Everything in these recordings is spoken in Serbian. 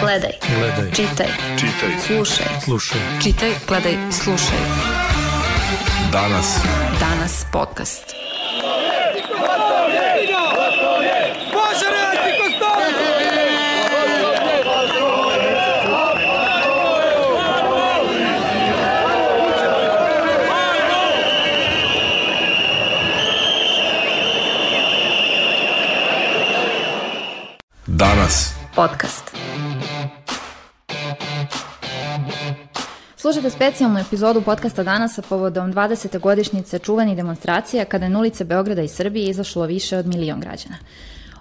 Gledaj. Gledaj. Čitaj. Čitaj. Slušaj. Slušaj. Čitaj, gledaj, slušaj. Danas. Danas podcast. Danas. Podcast. Slušajte specijalnu epizodu podcasta danas sa povodom 20. godišnjice čuvenih demonstracija kada je na ulice Beograda i Srbije izašlo više od milion građana.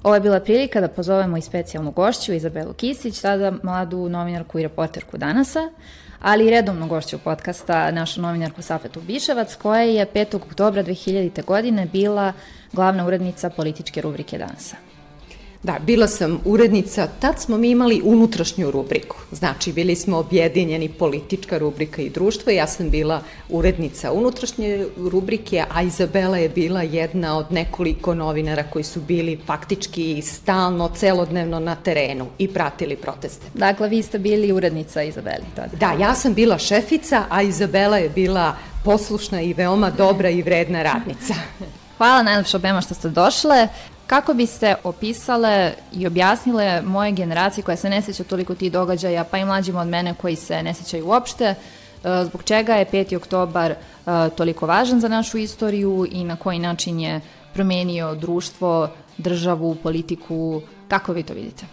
Ovo je bila prilika da pozovemo i specijalnu gošću Izabelu Kisić, tada mladu novinarku i reporterku Danasa, ali i redovnu gošću podcasta, našu novinarku Safetu Biševac, koja je 5. oktobra 2000. godine bila glavna urednica političke rubrike Danasa. Da, bila sam urednica, tad smo mi imali unutrašnju rubriku, znači bili smo objedinjeni politička rubrika i društvo, ja sam bila urednica unutrašnje rubrike, a Izabela je bila jedna od nekoliko novinara koji su bili faktički stalno, celodnevno na terenu i pratili proteste. Dakle, vi ste bili urednica Izabeli tada. Da, ja sam bila šefica, a Izabela je bila poslušna i veoma dobra i vredna radnica. Hvala najlepše obema što ste došle. Kako biste opisale i objasnile moje generacije koja se ne seća toliko tih događaja, pa i mlađima od mene koji se ne sećaju uopšte, e, zbog čega je 5. oktobar e, toliko važan za našu istoriju i na koji način je promenio društvo, državu, politiku, kako vi to vidite?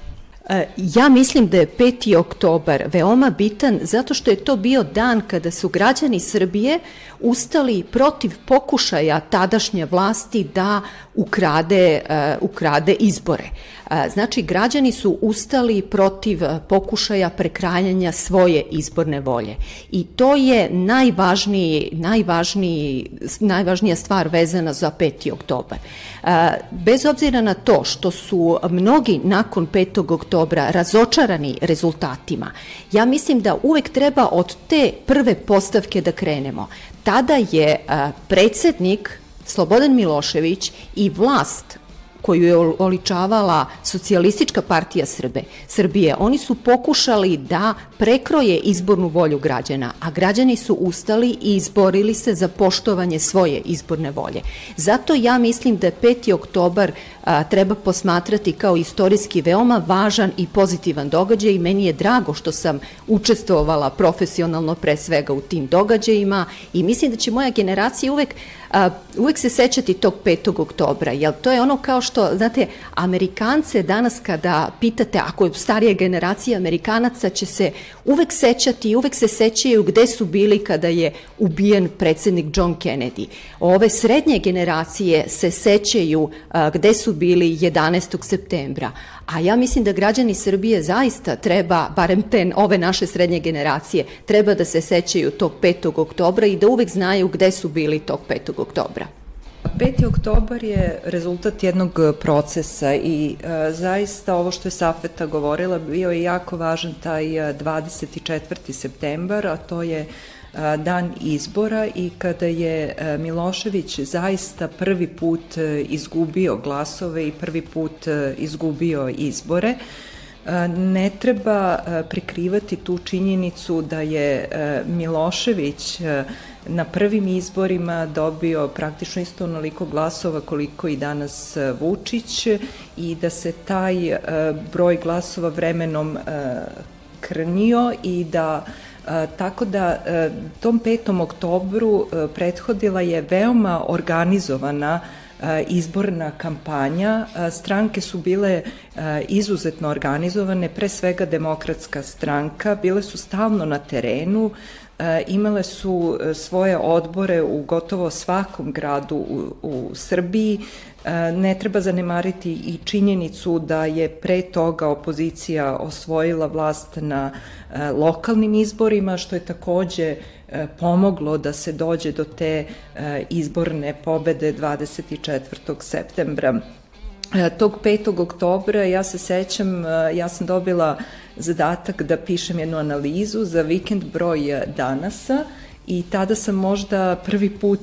E, Ja mislim da je 5. oktobar veoma bitan zato što je to bio dan kada su građani Srbije ustali protiv pokušaja tadašnje vlasti da ukrade, uh, ukrade izbore. Uh, Znači, građani su ustali protiv pokušaja prekrajanja svoje izborne volje. I to je najvažniji, najvažniji, najvažnija stvar vezana za 5. oktobar. Uh, Bez obzira na to što su mnogi nakon 5. oktobra razočarani rezultatima, ja mislim da uvek treba od te prve postavke da krenemo. Tada je predsednik Slobodan Milošević i vlast koju je oličavala socijalistička partija Srbe, Srbije, oni su pokušali da prekroje izbornu volju građana, a građani su ustali i izborili se za poštovanje svoje izborne volje. Zato ja mislim da je 5. oktobar a, treba posmatrati kao istorijski veoma važan i pozitivan događaj i meni je drago što sam učestvovala profesionalno pre svega u tim događajima i mislim da će moja generacija uvek a, uvek se sećati tog 5. oktobra, jer to je ono kao što, znate, Amerikance danas kada pitate, ako je starija generacija Amerikanaca, će se uvek sećati i uvek se sećaju gde su bili kada je ubijen predsednik John Kennedy. Ove srednje generacije se sećaju a, gde su bili 11. septembra, a ja mislim da građani Srbije zaista treba, barem ten, ove naše srednje generacije, treba da se sećaju tog 5. oktobra i da uvek znaju gde su bili tog 5. oktobra. 5. oktobar je rezultat jednog procesa i e, zaista ovo što je Safeta govorila bio je jako važan taj e, 24. septembar, a to je e, dan izbora i kada je e, Milošević zaista prvi put e, izgubio glasove i prvi put e, izgubio izbore, E, ne treba e, prikrivati tu činjenicu da je e, Milošević na prvim izborima dobio praktično isto onoliko glasova koliko i danas Vučić i da se taj broj glasova vremenom krnio i da tako da tom 5. oktobru prethodila je veoma organizovana izborna kampanja. Stranke su bile izuzetno organizovane, pre svega demokratska stranka, bile su stalno na terenu, imale su svoje odbore u gotovo svakom gradu u, u Srbiji. Ne treba zanemariti i činjenicu da je pre toga opozicija osvojila vlast na lokalnim izborima, što je takođe pomoglo da se dođe do te izborne pobede 24. septembra. Tog 5. oktobra ja se sećam, ja sam dobila zadatak da pišem jednu analizu za vikend broj danasa i tada sam možda prvi put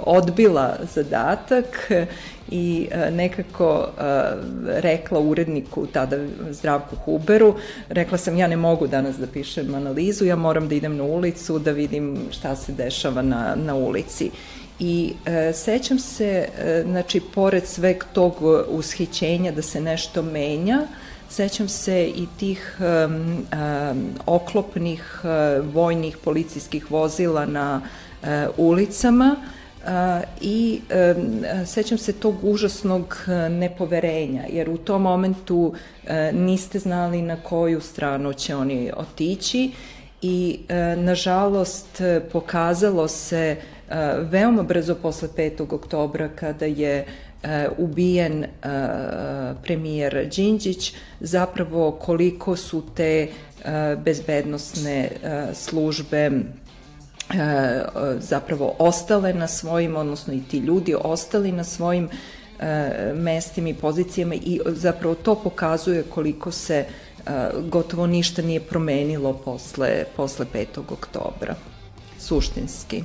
odbila zadatak i nekako rekla uredniku tada Zdravku Huberu, rekla sam ja ne mogu danas da pišem analizu, ja moram da idem na ulicu da vidim šta se dešava na, na ulici. I e, sećam se, e, znači, pored sveg tog ushićenja da se nešto menja, sećam se i tih e, e, oklopnih e, vojnih policijskih vozila na e, ulicama, Uh, i sećam se tog užasnog nepoverenja, jer u tom momentu uh, niste znali na koju stranu će oni otići i uh, nažalost pokazalo se veoma brzo posle 5. oktobra kada je ubijen premijer Đinđić, zapravo koliko su te bezbednostne službe E, zapravo ostale na svojim, odnosno i ti ljudi ostali na svojim e, mestima i pozicijama i zapravo to pokazuje koliko se e, gotovo ništa nije promenilo posle, posle 5. oktobra, suštinski.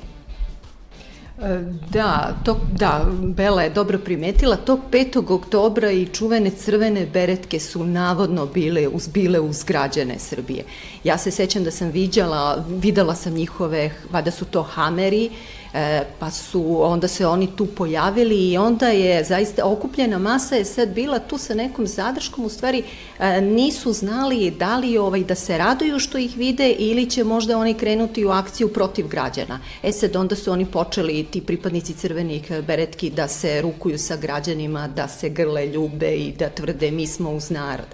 Da, to, da, Bela je dobro primetila, tog 5. oktobra i čuvene crvene beretke su navodno bile, uz, bile uz građane Srbije. Ja se sećam da sam viđala, videla sam njihove, vada su to hameri, E, pa su, onda se oni tu pojavili i onda je zaista okupljena masa je sad bila tu sa nekom zadrškom, u stvari e, nisu znali da li ovaj, da se raduju što ih vide ili će možda oni krenuti u akciju protiv građana. E sad onda su oni počeli, ti pripadnici crvenih beretki, da se rukuju sa građanima, da se grle ljube i da tvrde mi smo uz narod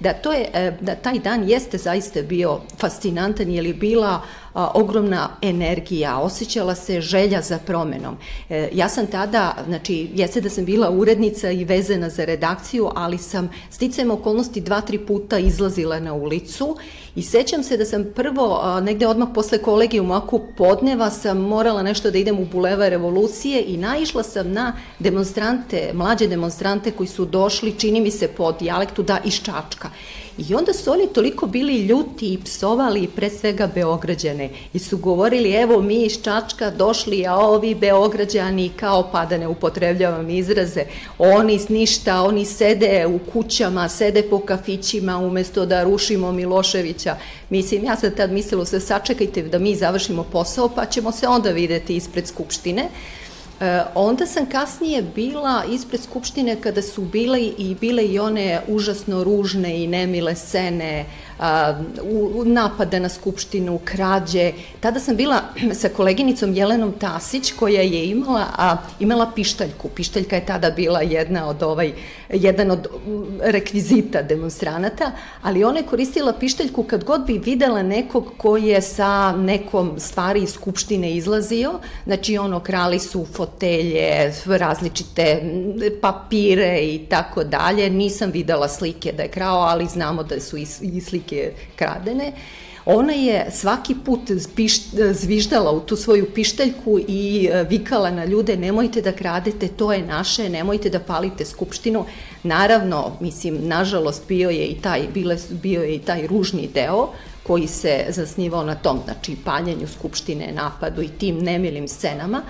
da to je e, da taj dan jeste zaista bio fascinantan jer je bila a, ogromna energija, osjećala se želja za promenom. E, ja sam tada, znači, jeste da sam bila urednica i vezana za redakciju, ali sam sticajem okolnosti dva, tri puta izlazila na ulicu i sećam se da sam prvo, negde odmah posle kolegijuma, ako podneva sam morala nešto da idem u Buleva revolucije i naišla sam na demonstrante, mlađe demonstrante koji su došli, čini mi se po dijalektu da iz Čačka. I onda su oni toliko bili ljuti i psovali pre svega Beograđane i su govorili evo mi iz Čačka došli, a ovi Beograđani kao pa da ne upotrebljavam izraze, oni ništa, oni sede u kućama, sede po kafićima umesto da rušimo Miloševića. Mislim, ja sam tad mislila se sačekajte da mi završimo posao pa ćemo se onda videti ispred Skupštine. E, onda sam kasnije bila ispred Skupštine kada su bile i bile i one užasno ružne i nemile scene u, napada na Skupštinu, krađe. Tada sam bila sa koleginicom Jelenom Tasić koja je imala, a, imala pištaljku. Pištaljka je tada bila jedna od ovaj, jedan od rekvizita demonstranata, ali ona je koristila pištaljku kad god bi videla nekog ko je sa nekom stvari iz Skupštine izlazio, znači ono krali su fotelje, različite papire i tako dalje. Nisam videla slike da je krao, ali znamo da su i, i slike kradene. Ona je svaki put zviždala u tu svoju pištaljku i e, vikala na ljude nemojte da kradete, to je naše, nemojte da palite skupštinu. Naravno, mislim, nažalost bio je i taj, bile, bio je i taj ružni deo koji se zasnivao na tom, znači paljenju skupštine, napadu i tim nemilim scenama,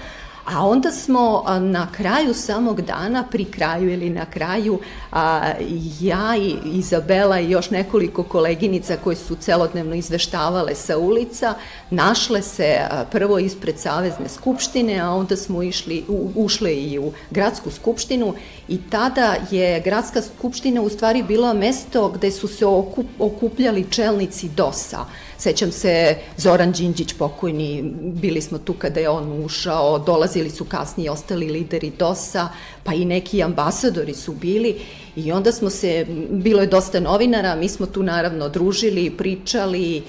A onda smo na kraju samog dana, pri kraju ili na kraju, a, ja i Izabela i još nekoliko koleginica koje su celodnevno izveštavale sa ulica, našle se prvo ispred Savezne skupštine, a onda smo išli, u, ušle i u gradsku skupštinu i tada je gradska skupština u stvari bila mesto gde su se okup, okupljali čelnici DOS-a Sećam se Zoran Đinđić pokojni, bili smo tu kada je on ušao, dolazili su kasnije ostali lideri DOS-a, pa i neki ambasadori su bili i onda smo se, bilo je dosta novinara, mi smo tu naravno družili, pričali,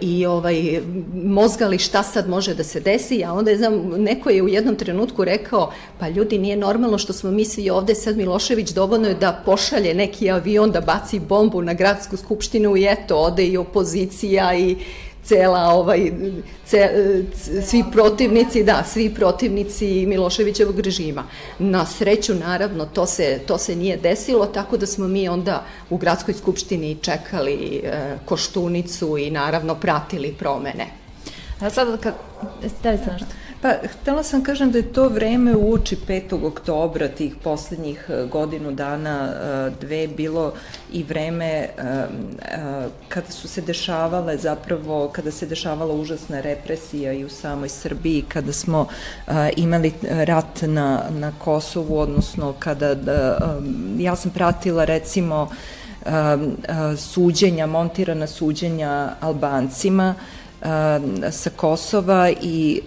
i ovaj, mozgali šta sad može da se desi, a onda je, znam, neko je u jednom trenutku rekao, pa ljudi nije normalno što smo mi svi ovde, sad Milošević dovoljno je da pošalje neki avion da baci bombu na gradsku skupštinu i eto, ode i opozicija i cela ovaj ce, svi protivnici, da, svi protivnici Miloševićevog režima. Na sreću naravno to se to se nije desilo, tako da smo mi onda u gradskoj skupštini čekali e, Koštunicu i naravno pratili promene. A sad kad ste nešto? Pa, htela sam kažem da je to vreme uoči 5. oktobra tih poslednjih e, godinu dana, e, dve, bilo i vreme e, kada su se dešavale zapravo, kada se dešavala užasna represija i u samoj Srbiji, kada smo imali rat na, na Kosovu, odnosno kada, da, ja sam pratila recimo suđenja, montirana suđenja Albancima, sa Kosova i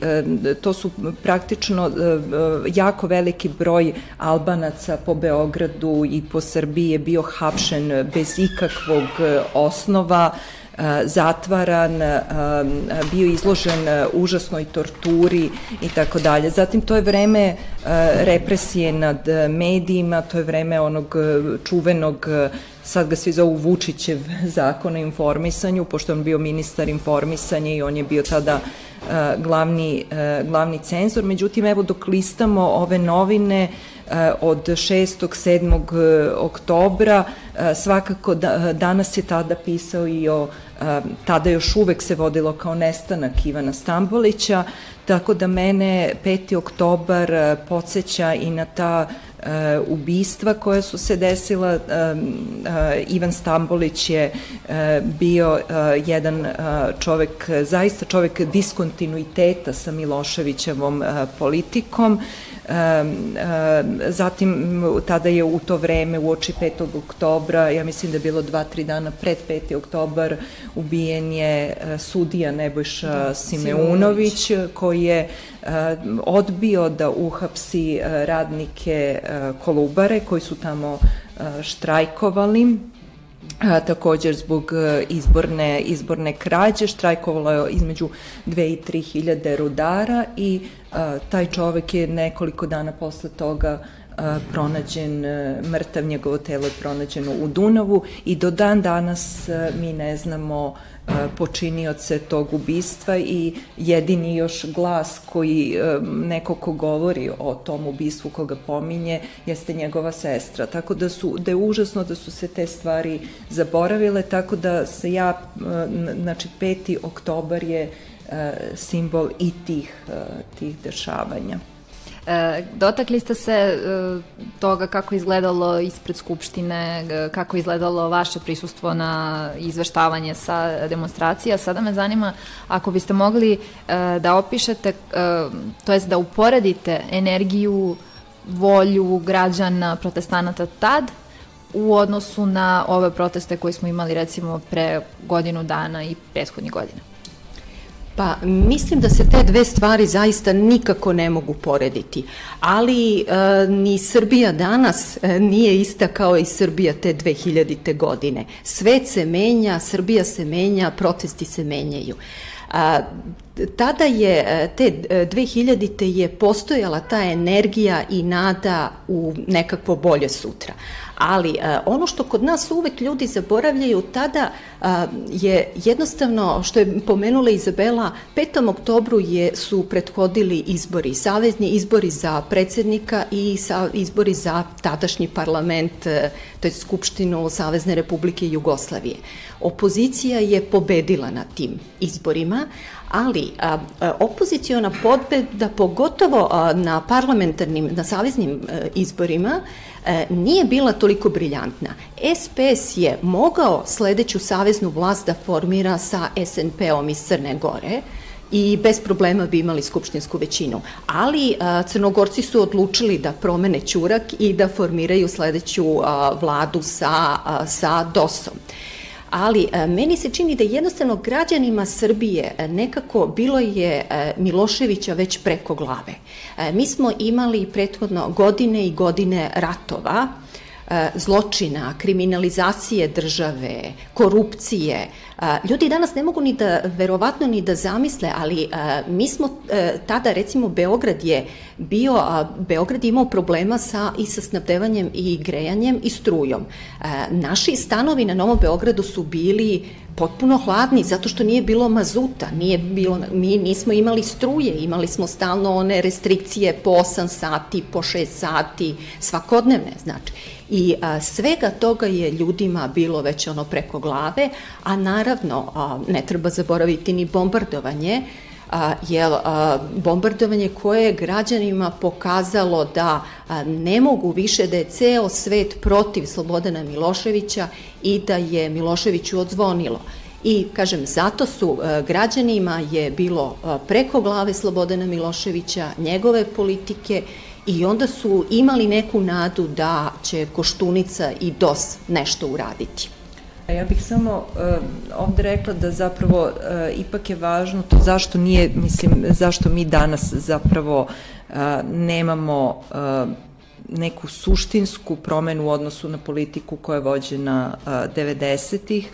to su praktično jako veliki broj Albanaca po Beogradu i po Srbiji je bio hapšen bez ikakvog osnova zatvaran, bio izložen užasnoj torturi i tako dalje. Zatim to je vreme represije nad medijima, to je vreme onog čuvenog sad ga svi zovu Vučićev zakon o informisanju, pošto on bio ministar informisanja i on je bio tada uh, glavni, uh, glavni cenzor. Međutim, evo dok listamo ove novine uh, od 6. 7. oktobra, svakako da, danas je tada pisao i o tada još uvek se vodilo kao nestanak Ivana Stambolića, tako da mene 5. oktobar podsjeća i na ta ubistva koja su se desila. Uh, Ivan Stambolić je uh, bio jedan čovek, zaista čovek diskontinuiteta sa Miloševićevom politikom. Zatim, tada je u to vreme, u oči 5. oktobra, ja mislim da je bilo dva, tri dana pred 5. oktobar, ubijen je sudija Nebojša da, Simeunović, koji je odbio da uhapsi radnike Kolubare koji su tamo štrajkovali a, također zbog izborne, izborne krađe, štrajkovalo je između 2 i 3 hiljade rudara i a, taj čovek je nekoliko dana posle toga pronađen mrtav, njegovo telo je pronađeno u Dunavu i do dan danas a, mi ne znamo počinioce tog ubistva i jedini još glas koji neko ko govori o tom ubistvu koga pominje jeste njegova sestra. Tako da su da je užasno da su se te stvari zaboravile, tako da se ja znači 5. oktobar je simbol i tih tih dešavanja. E, dotakli ste se e, toga kako izgledalo ispred Skupštine, e, kako izgledalo vaše prisustvo na izveštavanje sa demonstracija. Sada me zanima ako biste mogli da opišete, to jest da uporedite energiju, volju građana, protestanata tad u odnosu na ove proteste koje smo imali recimo pre godinu dana i prethodnih godina. Pa mislim da se te dve stvari zaista nikako ne mogu porediti, ali e, ni Srbija danas e, nije ista kao i Srbija te 2000. godine. Svet se menja, Srbija se menja, protesti se menjaju. A, tada je, e, te 2000. E, je postojala ta energija i nada u nekakvo bolje sutra ali e, ono što kod nas uvek ljudi zaboravljaju tada je jednostavno, što je pomenula Izabela, 5. oktobru je, su prethodili izbori, savezni izbori za predsednika i sa, izbori za tadašnji parlament, to je Skupštinu Savezne Republike Jugoslavije. Opozicija je pobedila na tim izborima, ali a, a, opozicijona pobeda, pogotovo a, na parlamentarnim, na saveznim a, e, izborima, e, nije bila toliko briljantna. SPS je mogao sledeću saveznu vlast da formira sa SNP-om iz Crne Gore, i bez problema bi imali skupštinsku većinu. Ali a, Crnogorci su odlučili da promene ćurak i da formiraju sledeću a, vladu sa, a, sa DOS-om ali e, meni se čini da jednostavno građanima Srbije e, nekako bilo je e, Miloševića već preko glave. Mi smo imali prethodno godine i godine ratova, zločina, kriminalizacije države, korupcije. Ljudi danas ne mogu ni da, verovatno ni da zamisle, ali mi smo tada, recimo, Beograd je bio, Beograd je imao problema sa, i sa snabdevanjem i grejanjem i strujom. Naši stanovi na Novom Beogradu su bili potpuno hladni zato što nije bilo mazuta, nije bilo, mi nismo imali struje, imali smo stalno one restrikcije po 8 sati, po 6 sati, svakodnevne, znači. I a, svega toga je ljudima bilo već ono preko glave, a naravno a, ne treba zaboraviti ni bombardovanje, a, jel, a, bombardovanje koje je građanima pokazalo da a, ne mogu više da je ceo svet protiv Slobodana Miloševića i da je Miloševiću odzvonilo. I, kažem, zato su a, građanima je bilo a, preko glave Slobodana Miloševića, njegove politike i onda su imali neku nadu da će Koštunica i DOS nešto uraditi. Ja bih samo uh, ovde rekla da zapravo uh, ipak je važno to zašto nije, mislim, zašto mi danas zapravo uh, nemamo uh, neku suštinsku promenu u odnosu na politiku koja je vođena 90-ih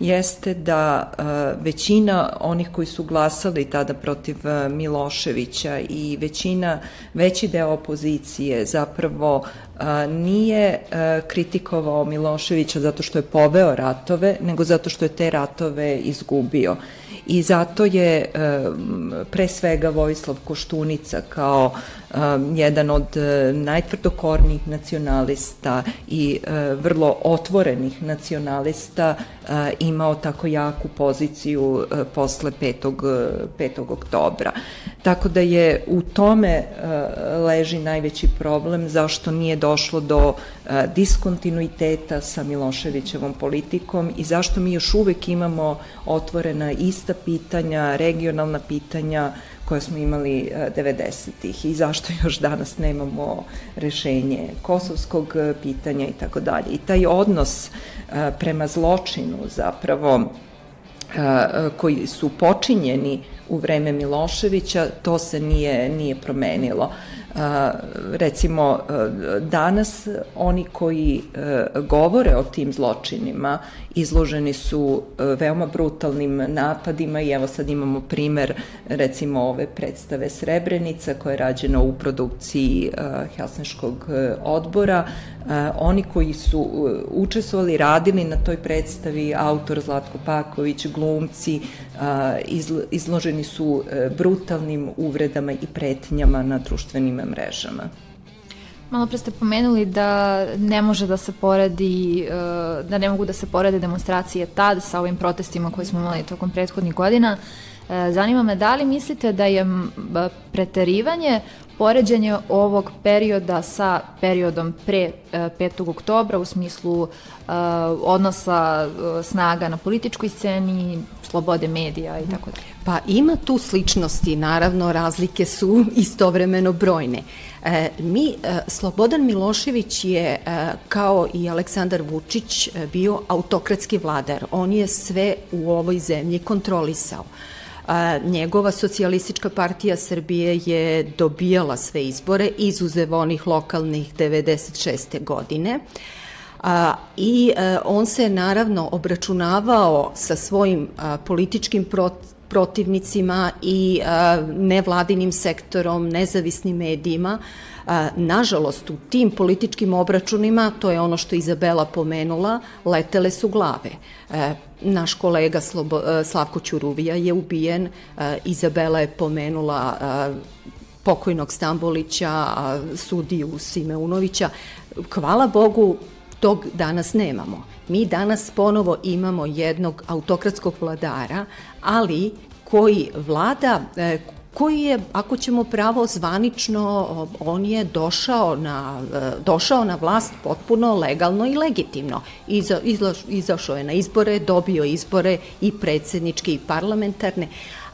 jeste da većina onih koji su glasali tada protiv Miloševića i većina, veći deo opozicije zapravo nije kritikovao Miloševića zato što je poveo ratove, nego zato što je te ratove izgubio i zato je pre svega Vojislav Koštunica kao jedan od e, najtvrdokornijih nacionalista i e, vrlo otvorenih nacionalista imao tako jaku poziciju e, posle 5. 5. oktobra. Tako da je u tome leži najveći problem zašto nije došlo do diskontinuiteta sa Miloševićevom politikom i zašto mi još uvek imamo otvorena ista pitanja, regionalna pitanja koje smo imali 90-ih i zašto još danas nemamo rešenje kosovskog pitanja i tako dalje. I taj odnos prema zločinu zapravo koji su počinjeni u vreme Miloševića, to se nije, nije promenilo. Recimo danas oni koji e, govore o tim zločinima izloženi su e, veoma brutalnim napadima i evo sad imamo primer recimo ove predstave Srebrenica koja je rađena u produkciji e, Helsinškog odbora oni koji su učestvovali radili na toj predstavi autor Zlatko Paković glumci izloženi su brutalnim uvredama i pretnjama na društvenim mrežama. Malo pre ste pomenuli da ne može da se poredi, e, da ne mogu da se porede demonstracije tad sa ovim protestima koje smo imali tokom prethodnih godina. E, zanima me da li mislite da je preterivanje poređenje ovog perioda sa periodom pre 5. E, oktobra u smislu odnosa snaga na političkoj sceni, slobode medija i tako dalje? Pa ima tu sličnosti, naravno razlike su istovremeno brojne. E, mi, e, Slobodan Milošević je, e, kao i Aleksandar Vučić, e, bio autokratski vladar. On je sve u ovoj zemlji kontrolisao. E, njegova socijalistička partija Srbije je dobijala sve izbore, izuzev onih lokalnih 96. godine. A, I a, e, on se naravno obračunavao sa svojim a, političkim protivima protivnicima i nevladinim sektorom, nezavisnim medijima. Nažalost, u tim političkim obračunima, to je ono što Izabela pomenula, letele su glave. E, naš kolega e, Slavko Ćuruvija je ubijen, e, Izabela je pomenula pokojnog Stambolića, sudiju Simeunovića. Hvala Bogu, tog danas nemamo. Mi danas ponovo imamo jednog autokratskog vladara, ali koji vlada, e, koji je, ako ćemo pravo zvanično, on je došao na, e, došao na vlast potpuno legalno i legitimno. Iza, izla, izašao je na izbore, dobio izbore i predsedničke i parlamentarne,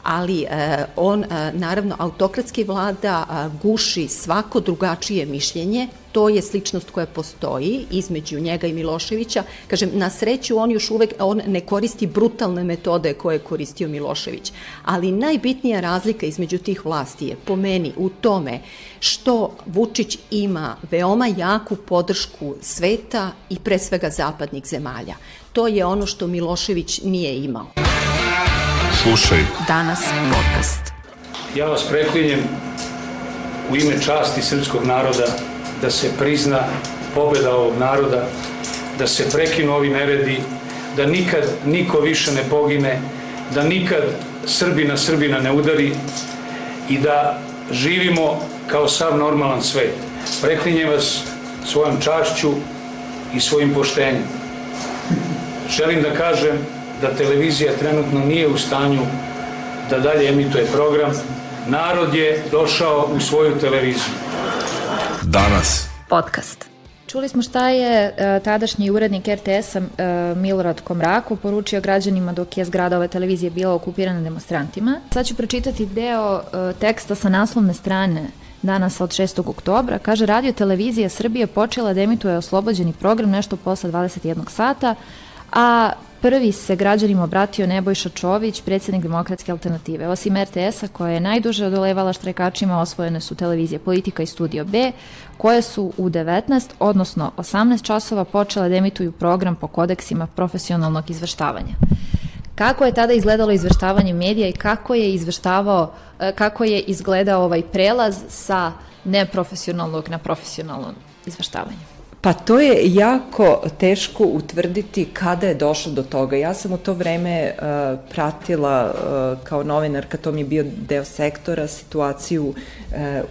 ali e, on, e, naravno, autokratski vlada e, guši svako drugačije mišljenje, to je sličnost koja postoji između njega i Miloševića. Kažem, na sreću on još uvek, on ne koristi brutalne metode koje je koristio Milošević, ali najbitnija razlika između tih vlasti je po meni u tome što Vučić ima veoma jaku podršku sveta i pre svega zapadnih zemalja. To je ono što Milošević nije imao. Slušaj. Danas podcast. Ja vas preklinjem u ime časti srpskog naroda da se prizna pobeda ovog naroda, da se prekinu ovi neredi, da nikad niko više ne pogine, da nikad Srbina Srbina ne udari i da živimo kao sav normalan svet. Preklinjem vas svojom čašću i svojim poštenjem. Želim da kažem da televizija trenutno nije u stanju da dalje emituje program. Narod je došao u svoju televiziju. Danas. Podcast. Čuli smo šta je e, tadašnji urednik RTS-a e, Milorad Komraku poručio građanima dok je zgrada ove televizije bila okupirana demonstrantima. Sad ću pročitati deo e, teksta sa naslovne strane danas od 6. oktobra. Kaže, radio televizija Srbije počela da emituje oslobođeni program nešto posle 21 sata, a Prvi se građanima obratio Nebojša Čović, predsjednik demokratske alternative. Osim RTS-a, koja je najduže odolevala štrajkačima, osvojene su televizije Politika i Studio B, koje su u 19, odnosno 18 časova počele da emituju program po kodeksima profesionalnog izveštavanja. Kako je tada izgledalo izveštavanje medija i kako je izveštavao, e, kako je izgledao ovaj prelaz sa neprofesionalnog na profesionalno izveštavanje? Pa to je jako teško utvrditi kada je došlo do toga. Ja sam u to vreme uh, pratila uh, kao novinarka, to mi je bio deo sektora, situaciju uh,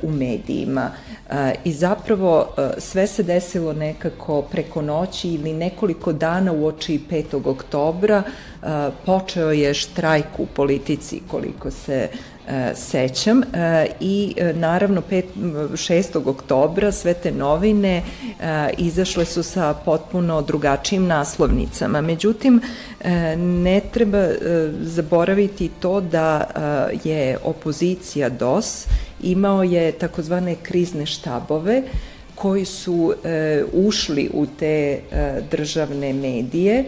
u medijima. Uh, I zapravo uh, sve se desilo nekako preko noći ili nekoliko dana u oči 5. oktobra. Uh, počeo je štrajk u politici, koliko se E, sećam e, i e, naravno 5, 6. oktobra sve te novine izašle su sa potpuno drugačijim naslovnicama. Međutim, ne treba zaboraviti to da je opozicija DOS imao je takozvane krizne štabove koji su ušli u te državne medije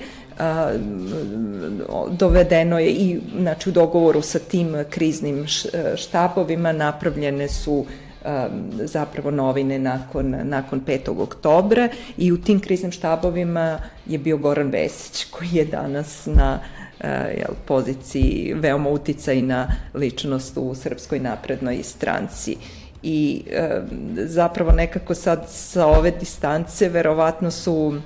dovedeno je i znači, u dogovoru sa tim kriznim štabovima napravljene su zapravo novine nakon, nakon 5. oktobra i u tim kriznim štabovima je bio Goran Vesić koji je danas na jel, poziciji veoma uticajna ličnost u Srpskoj naprednoj stranci i e, zapravo nekako sad sa ove distance verovatno su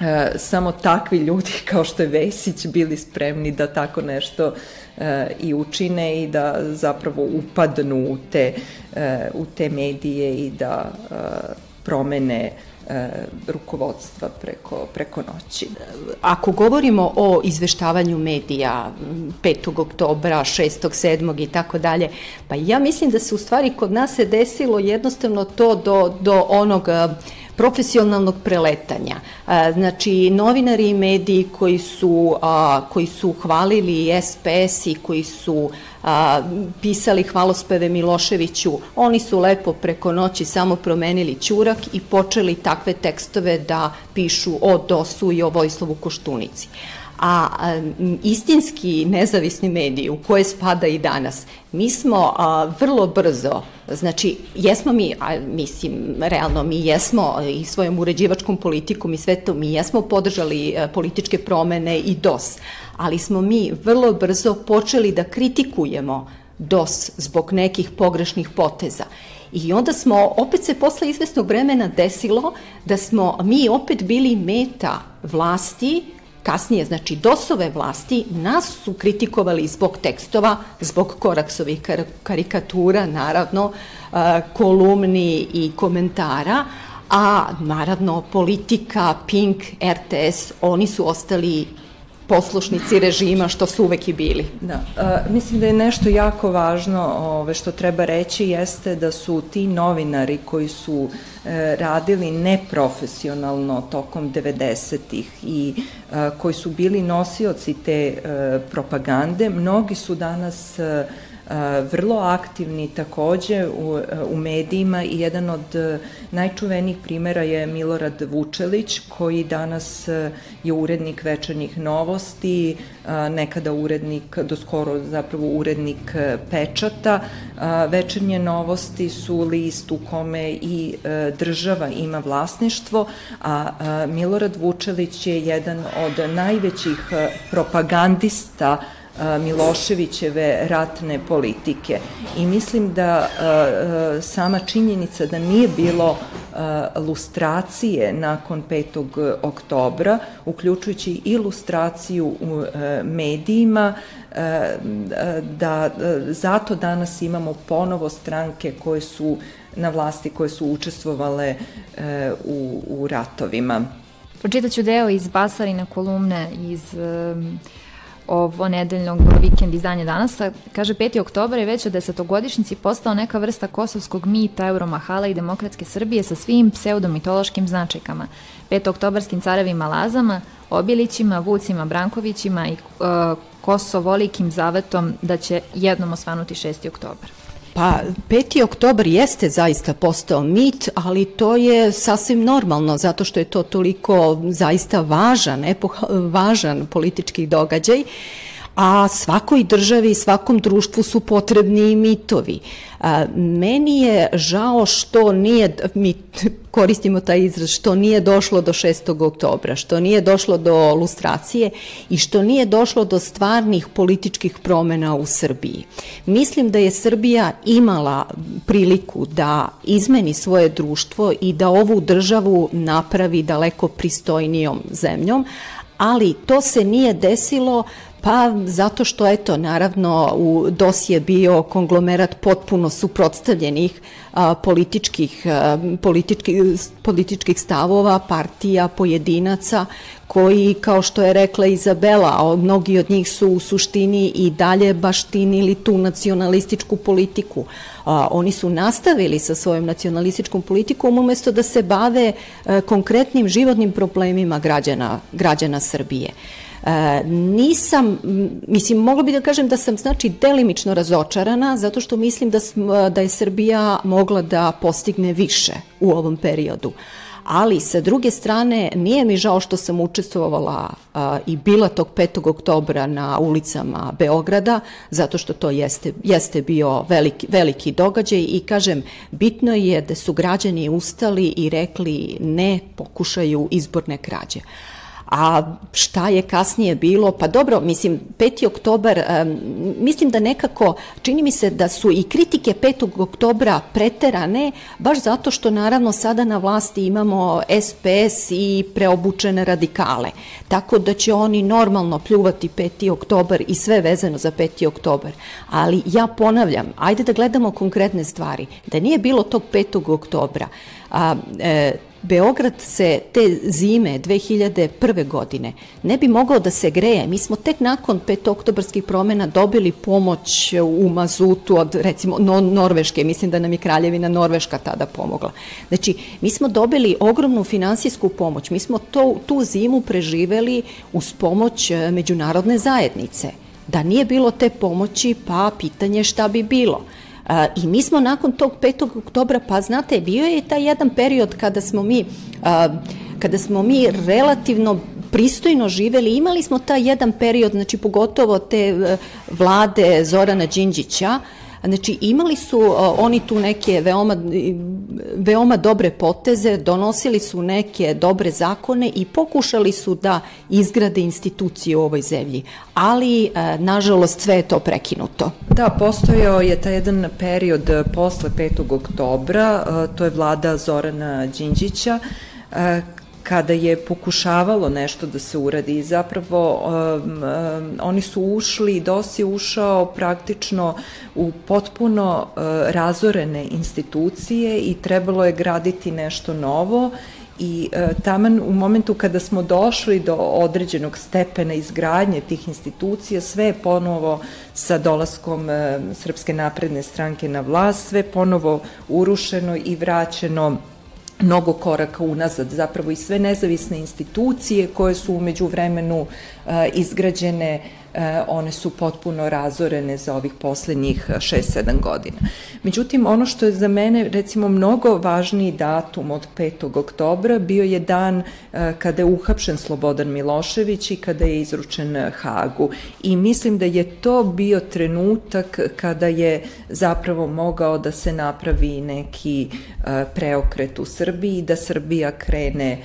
e, samo takvi ljudi kao što je Vesić bili spremni da tako nešto e, i učine i da zapravo upadnu u te, e, u te medije i da e, promene e, rukovodstva preko, preko noći. Ako govorimo o izveštavanju medija 5. oktobra, 6. 7. i tako dalje, pa ja mislim da se u stvari kod nas se desilo jednostavno to do, do onog profesionalnog preletanja. Znači, novinari i mediji koji su, koji su hvalili SPS i koji su pisali hvalospeve Miloševiću, oni su lepo preko noći samo promenili ćurak i počeli takve tekstove da pišu o Dosu i o Vojslavu Koštunici a istinski nezavisni mediji u koje spada i danas, mi smo a, vrlo brzo, znači jesmo mi, a, mislim, realno mi jesmo i svojom uređivačkom politikom i sve to, mi jesmo podržali a, političke promene i DOS, ali smo mi vrlo brzo počeli da kritikujemo DOS zbog nekih pogrešnih poteza. I onda smo, opet se posle izvesnog vremena desilo da smo mi opet bili meta vlasti kasnije, znači DOS-ove vlasti, nas su kritikovali zbog tekstova, zbog koraksovih kar karikatura, naravno, kolumni i komentara, a naravno politika, Pink, RTS, oni su ostali poslušnici režima što su uvek i bili. Da, a, mislim da je nešto jako važno ove, što treba reći jeste da su ti novinari koji su e, radili neprofesionalno tokom 90-ih i a, koji su bili nosioci te e, propagande, mnogi su danas e, vrlo aktivni takođe u, u medijima i jedan od najčuvenijih primera je Milorad Vučelić koji danas je urednik večernjih novosti, nekada urednik, do skoro zapravo urednik pečata. Večernje novosti su list u kome i država ima vlasništvo, a Milorad Vučelić je jedan od najvećih propagandista Miloševićeve ratne politike. I mislim da sama činjenica da nije bilo lustracije nakon 5. oktobra, uključujući ilustraciju u medijima, da zato danas imamo ponovo stranke koje su na vlasti koje su učestvovale u, u ratovima. Pročitaću deo iz Basarina kolumne iz ovo nedeljnog vikend izdanje danasa. Kaže, 5. oktober je već od desetogodišnjici postao neka vrsta kosovskog mita, Euromahala i demokratske Srbije sa svim pseudomitološkim značajkama. 5. oktobarskim carevima Lazama, Obilićima, Vucima, Brankovićima i uh, Kosovolikim zavetom da će jednom osvanuti 6. oktobar. Pa 5. oktobar jeste zaista postao mit, ali to je sasvim normalno zato što je to toliko zaista važan, epoha, važan politički događaj a svakoj državi i svakom društvu su potrebni i mitovi. Meni je žao što nije, mi koristimo taj izraz, što nije došlo do 6. oktobra, što nije došlo do lustracije i što nije došlo do stvarnih političkih promena u Srbiji. Mislim da je Srbija imala priliku da izmeni svoje društvo i da ovu državu napravi daleko pristojnijom zemljom, ali to se nije desilo Pa zato što, eto, naravno u DOS je bio konglomerat potpuno suprotstavljenih a, političkih, a, političkih, političkih stavova, partija, pojedinaca, koji, kao što je rekla Izabela, mnogi od njih su u suštini i dalje baštinili tu nacionalističku politiku. A, oni su nastavili sa svojom nacionalističkom politikom umesto da se bave a, konkretnim životnim problemima građana, građana Srbije. E, nisam, mislim, mogla bi da kažem da sam, znači, delimično razočarana, zato što mislim da, da je Srbija mogla da postigne više u ovom periodu ali sa druge strane nije mi žao što sam učestvovala a, i bila tog 5. oktobra na ulicama Beograda, zato što to jeste, jeste bio veliki, veliki događaj i kažem, bitno je da su građani ustali i rekli ne pokušaju izborne krađe. A šta je kasnije bilo? Pa dobro, mislim, 5. oktobar, mislim da nekako, čini mi se da su i kritike 5. oktobra preterane, baš zato što naravno sada na vlasti imamo SPS i preobučene radikale. Tako da će oni normalno pljuvati 5. oktobar i sve vezano za 5. oktobar. Ali ja ponavljam, ajde da gledamo konkretne stvari. Da nije bilo tog 5. oktobra, a, e, Beograd se te zime 2001. godine ne bi mogao da se greje. Mi smo tek nakon 5. oktobarskih promena dobili pomoć u mazutu od recimo no, Norveške. Mislim da nam je Kraljevina Norveška tada pomogla. Znači, mi smo dobili ogromnu finansijsku pomoć. Mi smo to, tu zimu preživeli uz pomoć e, međunarodne zajednice. Da nije bilo te pomoći, pa pitanje šta bi bilo. I mi smo nakon tog 5. oktobra, pa znate, bio je taj jedan period kada smo mi, kada smo mi relativno pristojno živeli, imali smo taj jedan period, znači pogotovo te e, vlade Zorana Đinđića, Znači, imali su oni tu neke veoma, veoma dobre poteze, donosili su neke dobre zakone i pokušali su da izgrade institucije u ovoj zemlji. Ali, e, nažalost, sve je to prekinuto. Da, postojao je taj jedan period posle 5. oktobra, e, to je vlada Zorana Đinđića, e, kada je pokušavalo nešto da se uradi i zapravo um, um, oni su ušli, DOS je ušao praktično u potpuno uh, razorene institucije i trebalo je graditi nešto novo i e, taman u momentu kada smo došli do određenog stepena izgradnje tih institucija, sve je ponovo sa dolaskom e, Srpske napredne stranke na vlast, sve ponovo urušeno i vraćeno mnogo koraka unazad, zapravo i sve nezavisne institucije koje su umeđu vremenu uh, izgrađene E, one su potpuno razorene za ovih poslednjih 6-7 godina. Međutim, ono što je za mene recimo mnogo važniji datum od 5. oktobra bio je dan e, kada je uhapšen Slobodan Milošević i kada je izručen Hagu. I mislim da je to bio trenutak kada je zapravo mogao da se napravi neki e, preokret u Srbiji, da Srbija krene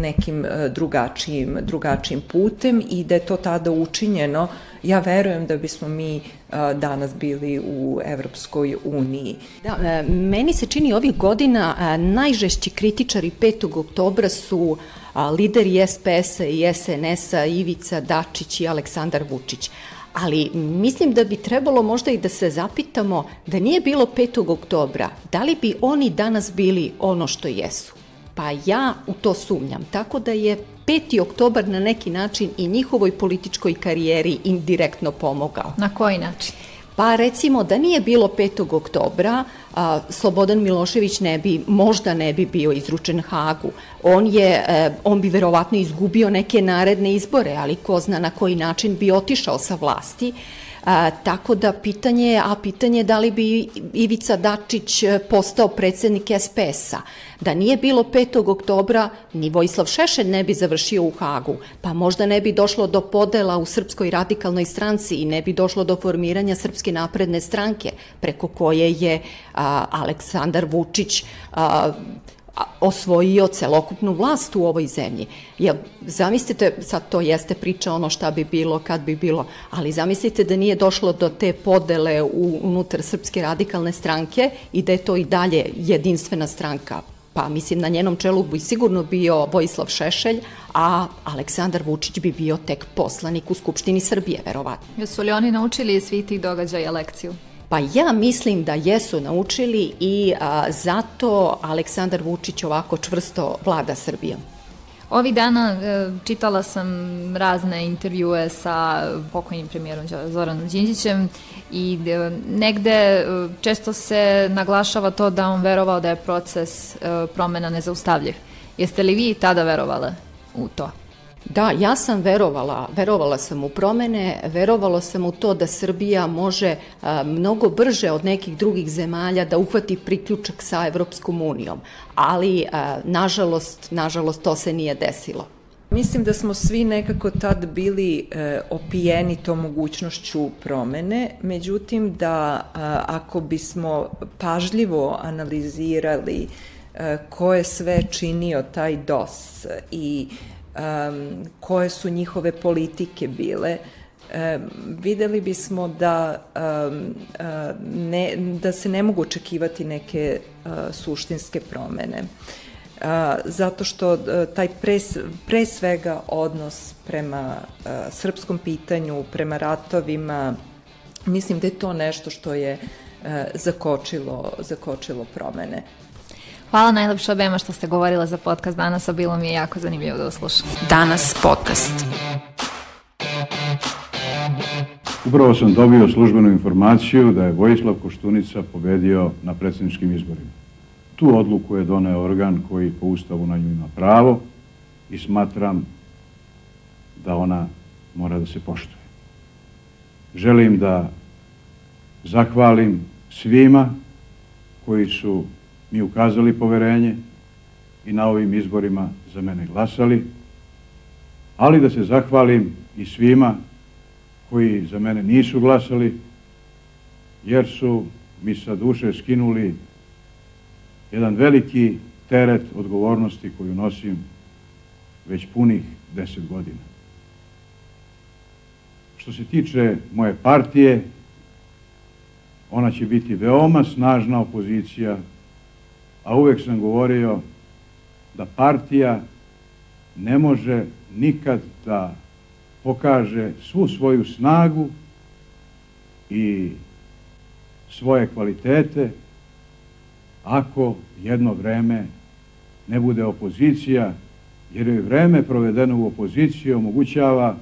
nekim drugačijim, drugačijim putem i da je to tada učinjeno, ja verujem da bismo mi danas bili u Evropskoj uniji. Da, e, meni se čini ovih godina najžešći kritičari 5. oktobra su lideri SPS-a i SNS-a Ivica Dačić i Aleksandar Vučić ali mislim da bi trebalo možda i da se zapitamo da nije bilo 5. oktobra, da li bi oni danas bili ono što jesu? Pa ja u to sumnjam. Tako da je 5. oktobar na neki način i njihovoj političkoj karijeri indirektno pomogao. Na koji način? Pa recimo da nije bilo 5. oktobra, a, Slobodan Milošević ne bi, možda ne bi bio izručen Hagu. On, je, e, on bi verovatno izgubio neke naredne izbore, ali ko zna na koji način bi otišao sa vlasti. A, tako da pitanje je, a pitanje je da li bi Ivica Dačić e, postao predsednik SPS-a. Da nije bilo 5. oktobra, ni Vojislav Šešelj ne bi završio u Hagu, pa možda ne bi došlo do podela u Srpskoj radikalnoj stranci i ne bi došlo do formiranja Srpske napredne stranke, preko koje je a, Aleksandar Vučić a, osvojio celokupnu vlast u ovoj zemlji. Ja, zamislite, sad to jeste priča ono šta bi bilo, kad bi bilo, ali zamislite da nije došlo do te podele u, unutar Srpske radikalne stranke i da je to i dalje jedinstvena stranka. Pa mislim na njenom čelu bi sigurno bio Vojislav Šešelj, a Aleksandar Vučić bi bio tek poslanik u Skupštini Srbije, verovatno. Jesu li oni naučili svi tih događaja lekciju? Pa ja mislim da jesu naučili i a, zato Aleksandar Vučić ovako čvrsto vlada Srbijom. Ovih dana e, čitala sam razne intervjue sa pokojnim premijerom Zoranom Đinđićem i e, negde e, često se naglašava to da on verovao da je proces promena nezaustavljiv. Jeste li vi tada verovale u to? Da, ja sam verovala, verovala sam u promene, verovala sam u to da Srbija može a, mnogo brže od nekih drugih zemalja da uhvati priključak sa Evropskom unijom, ali a, nažalost, nažalost to se nije desilo. Mislim da smo svi nekako tad bili e, opijeni to mogućnošću promene, međutim da a, ako bismo pažljivo analizirali e, ko je sve činio taj DOS i um, koje su njihove politike bile, um, videli bismo da, um, ne, da se ne mogu očekivati neke uh, suštinske promene. Uh, zato što uh, taj pre, pre svega odnos prema uh, srpskom pitanju, prema ratovima, mislim da je to nešto što je zakočilo, zakočilo promene. Hvala najlepša obema što ste govorila za podcast danas, a bilo mi je jako zanimljivo da uslušam. Danas podcast. Upravo sam dobio službenu informaciju da je Vojislav Koštunica pobedio na predsjedničkim izborima. Tu odluku je doneo organ koji po ustavu na nju ima pravo i smatram da ona mora da se poštuje. Želim da zahvalim svima koji su mi ukazali poverenje i na ovim izborima za mene glasali, ali da se zahvalim i svima koji za mene nisu glasali, jer su mi sa duše skinuli jedan veliki teret odgovornosti koju nosim već punih deset godina. Što se tiče moje partije, ona će biti veoma snažna opozicija a uvek sam govorio da partija ne može nikad da pokaže svu svoju snagu i svoje kvalitete ako jedno vreme ne bude opozicija, jer joj vreme provedeno u opoziciji omogućava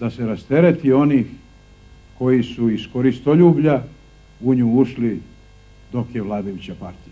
da se rastereti onih koji su iz koristoljublja u nju ušli dok je vladajuća partija.